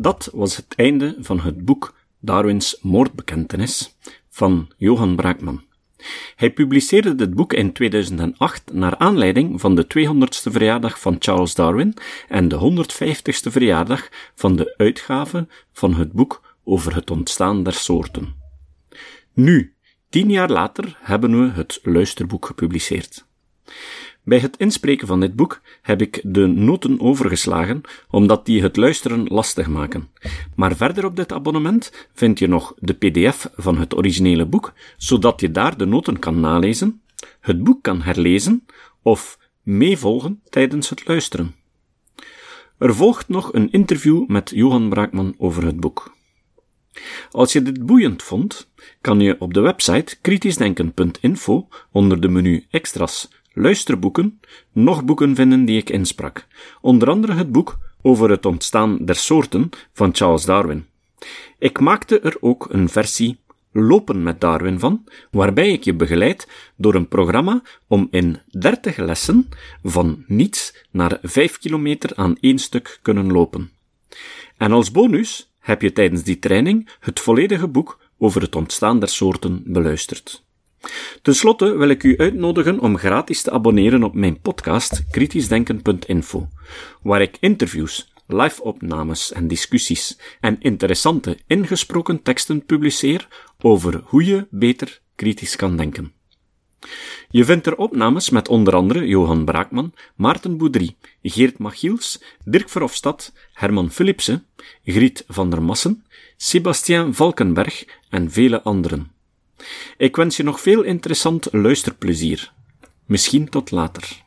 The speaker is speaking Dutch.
Dat was het einde van het boek Darwins moordbekentenis van Johan Braakman. Hij publiceerde dit boek in 2008 naar aanleiding van de 200ste verjaardag van Charles Darwin en de 150ste verjaardag van de uitgave van het boek over het ontstaan der soorten. Nu, tien jaar later, hebben we het luisterboek gepubliceerd. Bij het inspreken van dit boek heb ik de noten overgeslagen, omdat die het luisteren lastig maken. Maar verder op dit abonnement vind je nog de PDF van het originele boek, zodat je daar de noten kan nalezen, het boek kan herlezen of meevolgen tijdens het luisteren. Er volgt nog een interview met Johan Braakman over het boek. Als je dit boeiend vond, kan je op de website kritischdenken.info onder de menu Extras luisterboeken nog boeken vinden die ik insprak. Onder andere het boek over het ontstaan der soorten van Charles Darwin. Ik maakte er ook een versie Lopen met Darwin van, waarbij ik je begeleid door een programma om in 30 lessen van niets naar 5 kilometer aan één stuk kunnen lopen. En als bonus heb je tijdens die training het volledige boek over het ontstaan der soorten beluisterd. Ten slotte wil ik u uitnodigen om gratis te abonneren op mijn podcast kritischdenken.info, waar ik interviews, live-opnames en discussies en interessante ingesproken teksten publiceer over hoe je beter kritisch kan denken. Je vindt er opnames met onder andere Johan Braakman, Maarten Boudry, Geert Machiels, Dirk Verhofstadt, Herman Philipsen, Griet van der Massen, Sebastien Valkenberg en vele anderen. Ik wens je nog veel interessant luisterplezier. Misschien tot later.